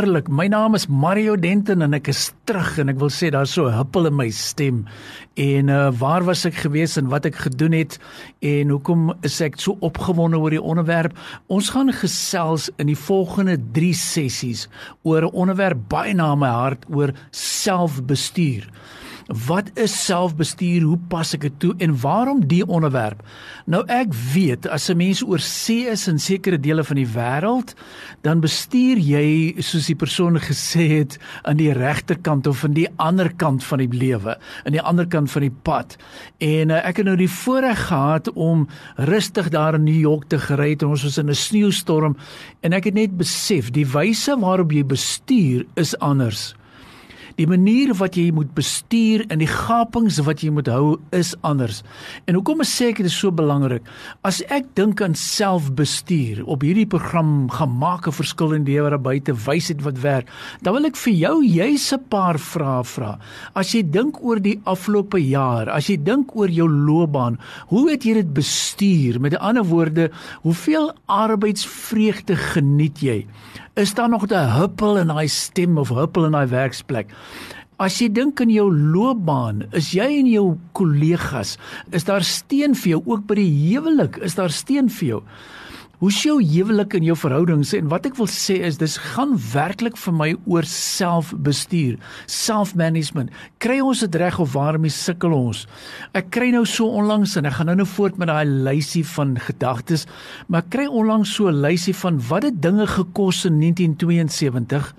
Wonderlik. My naam is Mario Denton en ek is terug en ek wil sê daar's so 'n huppel in my stem. En uh waar was ek gewees en wat ek gedoen het en hoekom is ek so opgewonde oor die onderwerp? Ons gaan gesels in die volgende 3 sessies oor 'n onderwerp baie na my hart oor selfbestuur. Wat is selfbestuur? Hoe pas ek dit toe en waarom die onderwerp? Nou ek weet as 'n mens oor see is in sekere dele van die wêreld, dan bestuur jy soos die persoon gesê het aan die regterkant of aan die ander kant van die lewe, aan die ander kant van die pad. En uh, ek het nou die voorreg gehad om rustig daar in New York te gery het en ons was in 'n sneeustorm en ek het net besef die wyse waarop jy bestuur is anders. Die manier wat jy moet bestuur en die gapings wat jy moet hou is anders. En hoekom sê ek dit is so belangrik? As ek dink aan selfbestuur op hierdie program gemaak 'n verskil in die lewe daar buite, wysheid wat werk, dan wil ek vir jou juis 'n paar vrae vra. As jy dink oor die afgelope jaar, as jy dink oor jou loopbaan, hoe het jy dit bestuur? Met ander woorde, hoeveel arbeidsvreugde geniet jy? is daar nog 'n huppel in daai stem of huppel in daai werksplek. As jy dink aan jou loopbaan, is jy en jou kollegas, is daar steun vir jou ook by die huwelik? Is daar steun vir jou? Hoe sou huwelik in jou verhoudings en wat ek wil sê is dis gaan werklik vir my oor selfbestuur, self-management. Kry ons dit reg of waarom sukkel ons? Ek kry nou so onlangs en ek gaan nou nou voort met daai lysie van gedagtes, maar kry onlangs so 'n lysie van wat het dinge gekos in 1972?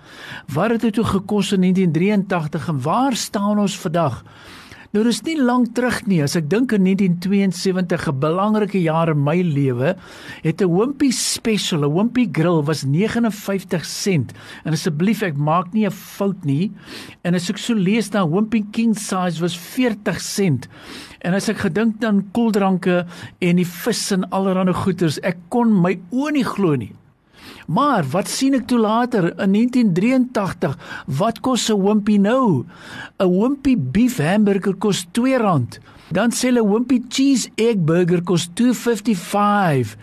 Wat het dit toe gekos in 1983 en waar staan ons vandag? Nou dis nie lank terug nie. As ek dink aan 1972, 'n belangrike jaar in my lewe, het 'n Wimpy Special, 'n Wimpy Grill was 59 sent. En asseblief, ek maak nie 'n fout nie. En as ek so lees dan Wimpy King Size was 40 sent. En as ek gedink dan koeldranke en die vis en allerlei goeders, ek kon my oë nie glo nie. Maar wat sien ek toe later in 1983? Wat kos 'n Wimpy nou? 'n Wimpy beef hamburger kos R2. Dan sê hulle Wimpy cheese egg burger kos 2.55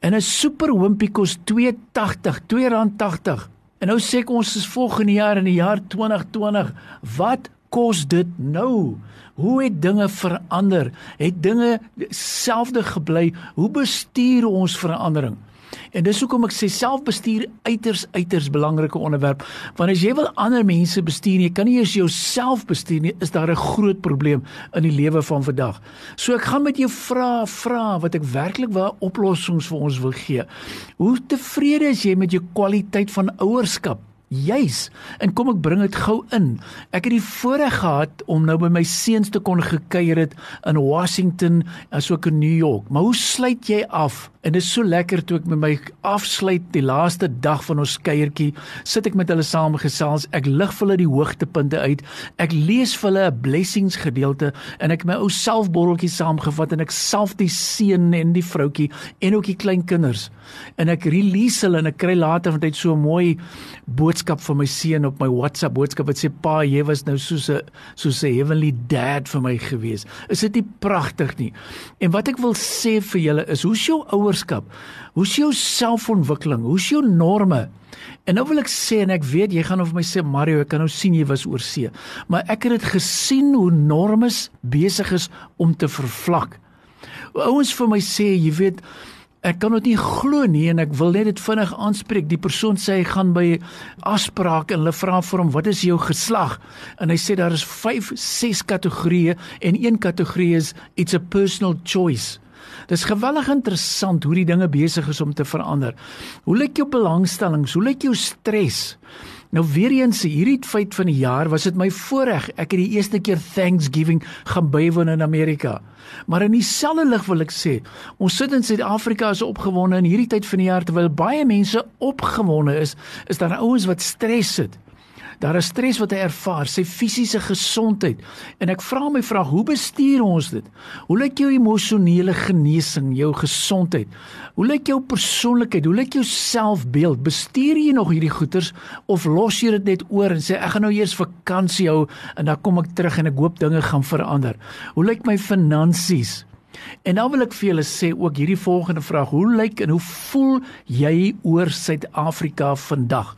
en 'n super Wimpy kos 2.80, R2.80. En nou sê ek ons is volgende jaar in die jaar 2020, wat kos dit nou? Hoe het dinge verander? Het dinge selfde gebly? Hoe bestuur ons verandering? En dis hoekom ek sê selfbestuur uiters uiters belangrike onderwerp. Want as jy wil ander mense bestuur, jy kan nie eers jouself bestuur nie, is daar 'n groot probleem in die lewe van vandag. So ek gaan met jou vra vra wat ek werklik waar oplossings vir ons wil gee. Hoe tevrede is jy met jou kwaliteit van ouerskap? Juis. En kom ek bring dit gou in. Ek het die voorreg gehad om nou by my seuns te kon gekuier het in Washington asook in New York. Maar hoe sluit jy af? En dit is so lekker toe ek met my afsluit die laaste dag van ons kuiertjie, sit ek met hulle saam gesels. Ek lig vir hulle die hoogtepunte uit. Ek lees vir hulle 'n blessings gedeelte en ek my ou selfborreltjie saamgevat en ek self die seun en die vroutjie en ook die klein kinders. En ek release hulle en ek kry later van tyd so 'n mooi boodskap van my seun op my WhatsApp boodskap wat sê pa, jy was nou soos 'n soos 'n heavenly dad vir my gewees. Is dit nie pragtig nie? En wat ek wil sê vir julle is, hoe's jou ouers ouerskap? Hoe's jou selfontwikkeling? Hoe's jou norme? En nou wil ek sê en ek weet jy gaan of my sê Mario, ek kan nou sien jy was oor see. Maar ek het dit gesien hoe normes besig is om te vervlak. Ouens vir my sê, jy weet, ek kan dit nie glo nie en ek wil net dit vinnig aanspreek. Die persoon sê hy gaan by afspraak en hulle vra vir hom, "Wat is jou geslag?" En hy sê daar is 5, 6 kategorieë en een kategorie is it's a personal choice. Dis geweldig interessant hoe die dinge besig is om te verander. Hoe lyk jou belangstellings? Hoe lyk jou stres? Nou weer eens hierdie feit van die jaar was dit my voorreg. Ek het die eerste keer Thanksgiving gaan bywoon in Amerika. Maar in dieselfde lig wil ek sê, ons sit in Suid-Afrika is opgewonde in hierdie tyd van die jaar terwyl baie mense opgewonde is, is daar ouens wat stres sit. Daar is stres wat hy ervaar, sy fisiese gesondheid. En ek vra my vraag, hoe bestuur ons dit? Hoe lyk jou emosionele genesing, jou gesondheid? Hoe lyk jou persoonlikheid? Hoe lyk jou selfbeeld? Bestuur jy nog hierdie goeters of los jy dit net oor en sê ek gaan nou eers vakansie hou en dan kom ek terug en ek hoop dinge gaan verander? Hoe lyk my finansies? En nou wil ek vir julle sê ook hierdie volgende vraag: Hoe lyk en hoe voel jy oor Suid-Afrika vandag?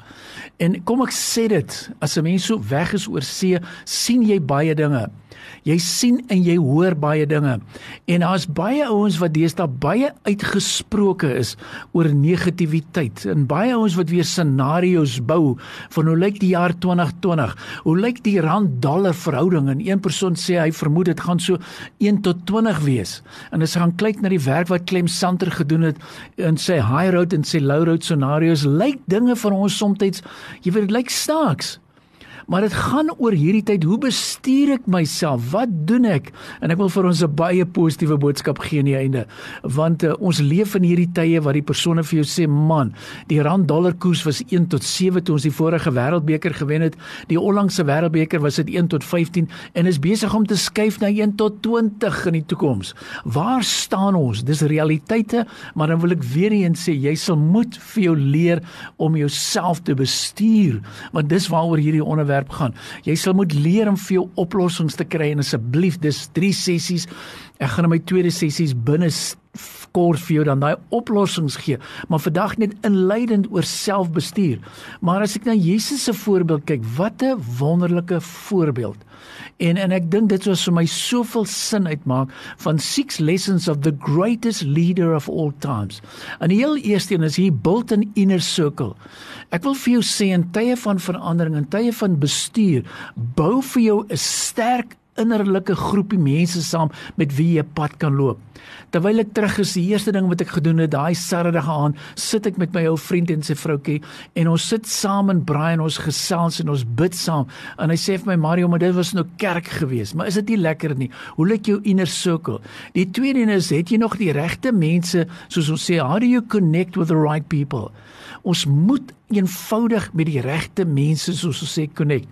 En kom ek sê dit, as 'n mens so weg is oor see, sien jy baie dinge. Jy sien en jy hoor baie dinge. En daar's baie ouens wat deesdae baie uitgesproke is oor negativiteit. En baie ouens wat weer scenario's bou van hoe lyk die jaar 2020? Hoe lyk die rand dollar verhouding? En een persoon sê hy vermoed dit gaan so 1 tot 20 wees. En as jy gaan kyk na die werk wat Clem Santer gedoen het in sy high road en sy low road scenario's, lyk dinge vir ons soms jy weet dit lyk snaaks maar dit gaan oor hierdie tyd hoe bestuur ek myself? Wat doen ek? En ek wil vir ons 'n baie positiewe boodskap gee aan die einde. Want uh, ons leef in hierdie tye waar die persone vir jou sê man die rand dollar koers was 1 tot 7 toe ons die vorige wêreldbeker gewen het. Die onlangse wêreldbeker was dit 1 tot 15 en is besig om te skuif na 1 tot 20 in die toekoms. Waar staan ons? Dis realiteite maar dan wil ek weer eens sê jy sal moet vir jou leer om jouself te bestuur want dis waaroor hierdie onderwerp onderwerp gaan. Jy sal moet leer om vir jou oplossings te kry en asseblief dis 3 sessies. Ek gaan in my tweede sessies binne kort vir jou dan daai oplossings gee, maar vandag net inleidend oor selfbestuur. Maar as ek na Jesus se voorbeeld kyk, wat 'n wonderlike voorbeeld. En en ek dink dit was vir my soveel sin uitmaak van six lessons of the greatest leader of all times. En die heel eerste een is hier built an inner circle. Ek wil vir jou sê in tye van verandering en tye van bestuur, bou vir jou 'n sterk innerlike groepie mense saam met wie jy pad kan loop. Terwyl ek terug is, die eerste ding wat ek gedoen het, daai Saterdag aan, sit ek met my ou vriend en sy vroutjie en ons sit saam in braai en ons gesels en ons bid saam. En hy sê vir my Mario, maar dit was nou kerk geweest, maar is dit nie lekker nie? Hoe lyk jou inner circle? Die tweede een is, het jy nog die regte mense, soos ons sê, how do you connect with the right people? Ons moet eenvoudig met die regte mense soos ons sê connect.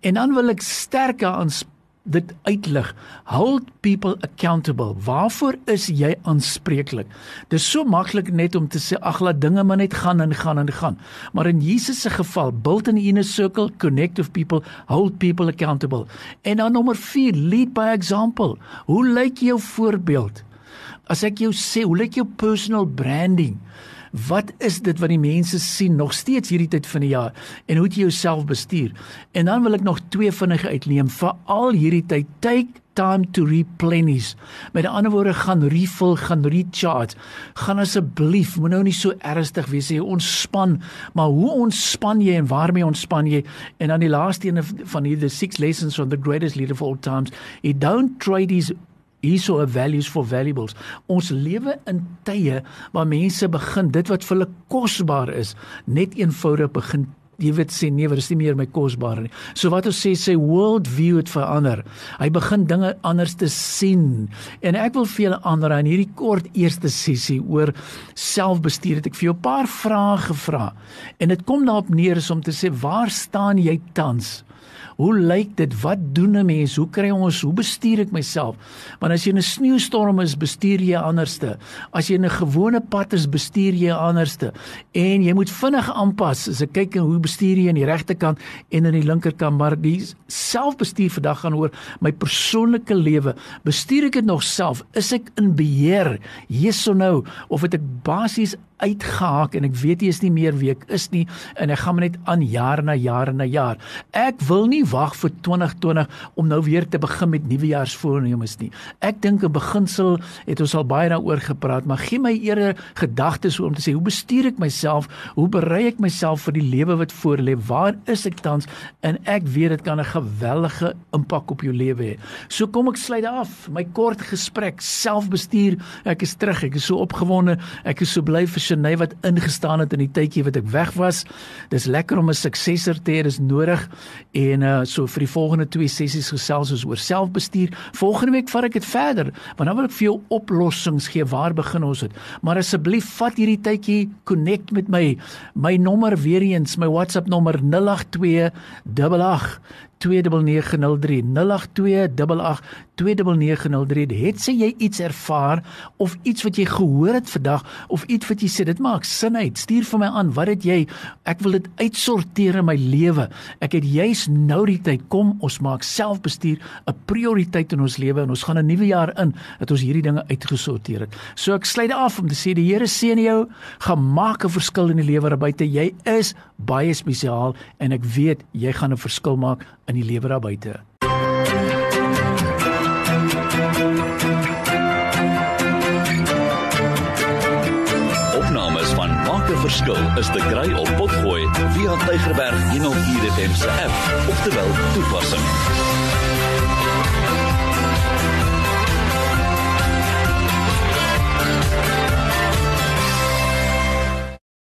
En dan wil ek sterker aanspreek dit uitlig. Hold people accountable. Waarvoor is jy aanspreeklik? Dis so maklik net om te sê ag laat dinge maar net gaan en gaan en gaan. Maar in Jesus se geval, build an inner circle, connect with people, hold people accountable. En dan nommer 4, lead by example. Hoe lyk jou voorbeeld? As ek jou sê, hoe lyk jou personal branding? Wat is dit wat die mense sien nog steeds hierdie tyd van die jaar en hoe jy jouself bestuur? En dan wil ek nog twee vinnige uitneem vir al hierdie tyd. Take time to replenish. Met ander woorde gaan refill, gaan recharge. Gaan asseblief, moet nou nie so ernstig wees nie. Ontspan, maar hoe ontspan jy en waarmee ontspan jy? En dan die laaste een van hierdie six lessons from the greatest leader of all times. You don't trade these hierso 'n values for valuables. Ons lewe in tye waar mense begin dit wat vir hulle kosbaar is, net eenvoudig begin jy weet sê nee, dit is nie meer my kosbaar nie. So wat ons sê sê world view het verander. Hy begin dinge anders te sien. En ek wil vir julle ander in hierdie kort eerste sessie oor selfbestuur het ek vir jou 'n paar vrae gevra. En dit kom daarop neer is om te sê waar staan jy tans? Hoe lyk dit? Wat doen 'n mens? Hoe kry ons? Hoe bestuur ek myself? Want as jy in 'n sneeustorm is, bestuur jy anderste. As jy in 'n gewone pad is, bestuur jy anderste. En jy moet vinnig aanpas. As ek kyk hoe bestuur jy aan die regterkant en aan die linkerkant, maar die selfbestuur vandag gaan oor my persoonlike lewe. Bestuur ek dit nog self? Is ek in beheer? Yes or no? Of het ek basies uitgehaak en ek weet jy is nie meer wie ek is nie en ek gaan net aan jaar na jaar na jaar. Ek wil nie wag vir 2020 om nou weer te begin met nuwejaarsvoornemens nie. Ek dink 'n beginsel het ons al baie daaroor gepraat, maar gee my eerder gedagtes om te sê hoe bestuur ek myself? Hoe berei ek myself vir die lewe wat voorlê? Waar is ek tans? En ek weet dit kan 'n geweldige impak op jou lewe hê. So kom ek sluit af my kort gesprek selfbestuur. Ek is terug. Ek is so opgewonde. Ek is so bly vir Shanae wat ingestaan het in die tydjie wat ek weg was. Dis lekker om 'n suksesor te hê, dis nodig En uh so vir die volgende twee sessies gesels ons oor selfbestuur. Volgende week vat ek dit verder, want dan wil ek vir jou oplossings gee. Waar begin ons dit? Maar asseblief vat hierdie tydjie, connect met my. My nommer weer eens, my WhatsApp nommer 082 88 29903 het sê jy iets ervaar of iets wat jy gehoor het vandag of iets wat jy sê dit maak sin uit. Stuur vir my aan. Wat het jy? Ek wil dit uitsorteer in my lewe. Ek het juis nou die tyd. Kom ons maak selfbestuur 'n prioriteit in ons lewe en ons gaan 'n nuwe jaar in dat ons hierdie dinge uitgesorteer het. So ek sluit af om te sê die Here seën jou. Gaan maak 'n verskil in die lewe daar buite. Jy is baie spesiaal en ek weet jy gaan 'n verskil maak in die lewe daar buite. Opnames van Maak 'n Verskil is te kry op Potgooi via Tigerberg 104 FM se app of te wel toepassing.